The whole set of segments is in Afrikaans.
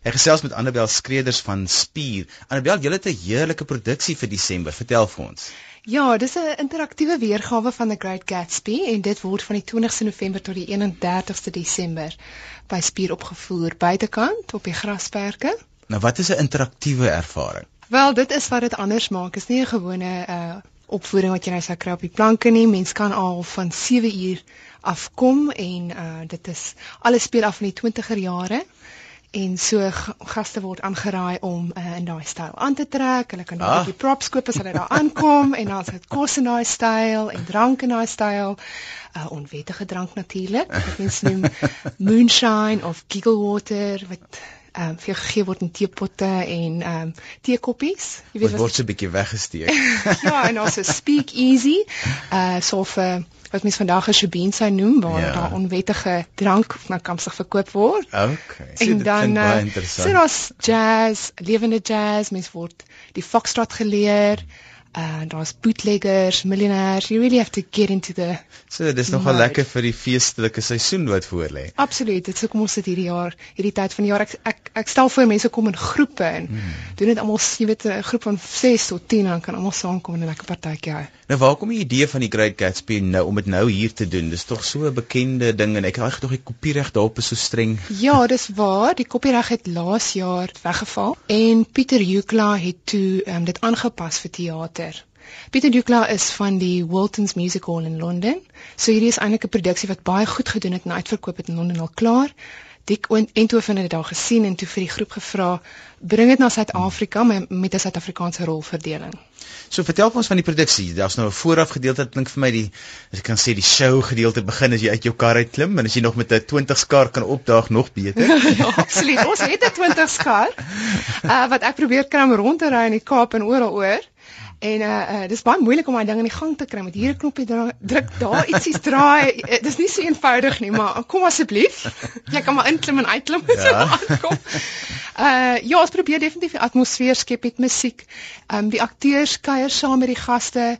Ek gesels met Annabel Skreders van Spier. Annabel, jy het 'n heerlike produksie vir Desember. Vertel vir ons. Ja, dis 'n interaktiewe weergawe van The Great Gatsby en dit word van die 20ste November tot die 31ste Desember by Spier opgevoer buitekant op die grasperke. Nou, wat is 'n interaktiewe ervaring? Wel, dit is wat dit anders maak. Dit is nie 'n gewone uh opvoering wat jy nou sou kry op die planke nie. Mens kan al van 7 uur afkom en uh dit is alles speel af in die 20er jare en so gaste word aangeraai om uh, in daai styl aan te trek. Hulle kan daar 'n ah. bietjie props koop as hulle daar aankom en dan is dit kos in daai styl en drank in daai styl. uh, Onwettige drank natuurlik. Wat mens noem moonshine of giggle water wat ehm um, vir gegee word in teepotte en ehm um, teekoppies. Jy weet wat word so 'n bietjie weggesteek. ja, en also speak easy. Uh so vir wat mens vandag 'n shebeen sou noem waar ja. daar onwettige drank na kampsig verkoop word. Okay. En so, dan uh, so daar's jazz, lewende jazz, mens word die foxtrot geleer. Mm uh daar's bootleggers, miljonêers. You really have to get into the So dis nogal lekker vir die feestelike seisoen wat voor lê. Absoluut. Dit sou kom ons dit hierdie jaar, hierdie tyd van die jaar ek ek, ek stel voor mense kom in groepe en hmm. doen dit almal, jy weet 'n groep van 6 tot 10 dan kan almal saamkom en 'n lekker partytjie hou. Nou waar kom die idee van die Great Gatsby nou om dit nou hier te doen? Dis tog so 'n bekende ding en ek het tog die kopiereg daarop is so streng. Ja, dis waar. Die kopiereg het laas jaar weggeval en Pieter Jukla het toe um, dit aangepas vir teater. Pieter Jukla is van die Wiltons Music Hall in Londen. So hierdie is eintlik 'n produksie wat baie goed gedoen het en uitverkoop het in Londen al klaar. Dick en toe van dit daar gesien en toe vir die groep gevra, bring dit na Suid-Afrika met 'n Suid-Afrikaanse rolverdeling. So vertel ons van die produksie. Daar's nou 'n vooraf gedeelte, ek dink vir my die as ek kan sê die show gedeelte begin as jy uit jou kar uit klim en as jy nog met 'n 20 skar kan opdaag nog beter. ja, absoluut. Ons het 'n 20 skar. Uh wat ek probeer kry om rond te ry in die Kaap en oral oor. En uh, uh dis baie moeilik om daai ding in die gang te kry met hier 'n knoppie druk daar ietsie's draai. Uh, dis nie so eenvoudig nie, maar kom asseblief. Jy kan maar inklim en uitklim as jy ja. aankom. Uh ja, ons probeer definitief die atmosfeer skep met musiek. Um die akteurs kuier saam met die gaste.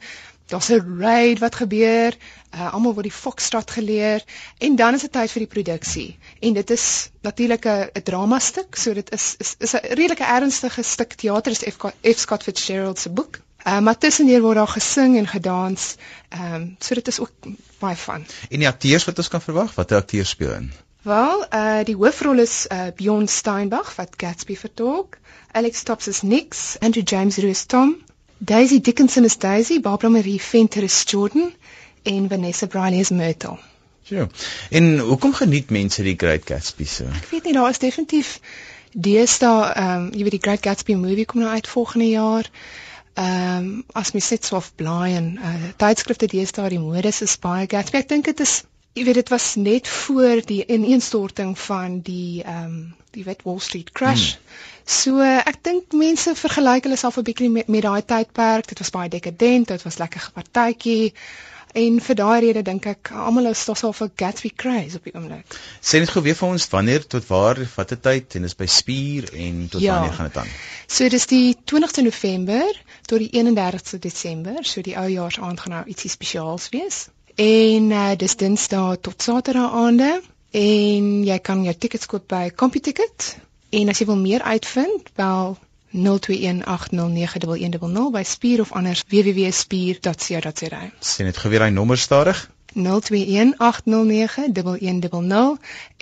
Daar's 'n raid wat gebeur. Uh almal word die foxtrot geleer en dan is dit tyd vir die produksie. En dit is natuurlik 'n drama stuk, so dit is is, is 'n redelike ernstige stuk teater. Is F. F. Scott Fitzgerald se boek. Uh, maar tussendeur word daar gesing en gedans. Ehm um, so dit is ook baie van. En die akteurs wat ons kan verwag, watter akteurs speel in? Wel, uh die hoofrol is uh Bjorn Steinbach wat Gatsby vertolk. Alex Tops is Nix, Andrew James is Tom, Daisy Dickinson is Daisy, Barbara Marie Venter is Jordan en Vanessa Briley is Myrtle. Ja. En hoekom geniet mense die Great Gatsby so? Ek weet nie, daar is definitief deesdae ehm um, jy weet die Great Gatsby movie kom nou uit volgende jaar ehm um, as mens sit so of blaai en uh, tydskrifte deesdae die modes is baie Gatsby. Ek dink dit is jy weet dit was net voor die ineenstorting van die ehm um, die wet Wall Street crash. Hmm. So ek dink mense vergelyk hulle self 'n bietjie met, met daai tydperk. Dit was baie dekadent, dit was lekker gepartytjie. En vir daai rede dink ek almal is tog so vir Gatsby craze op die oomblik. Sê net gou weer vir ons wanneer tot waar watte tyd en is by Spier en tot ja. wanneer gaan dit aan? So dis die 20ste November tot die 31ste Desember, so die oujaarsaand gaan nou ietsie spesiaals wees. En uh, dis Dinsdae tot Saterdag aande en jy kan jou tickets koop by CompuTicket en as jy wil meer uitvind, bel 0218091100 by Spier of anders www.spier.co.za. Sien dit geweer daai nommer stadig. 0218091100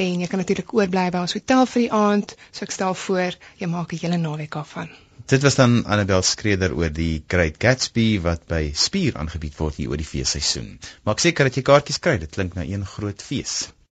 en jy kan natuurlik oorbly by ons hotel vir die aand. So ek stel voor jy maak 'n hele naweek af van. Dit was dan Annabel Skreder oor die Great Gatsby wat by Spier aangebied word hier oor die feesseisoen. Maak seker dat jy kaartjies kry, dit klink na een groot fees.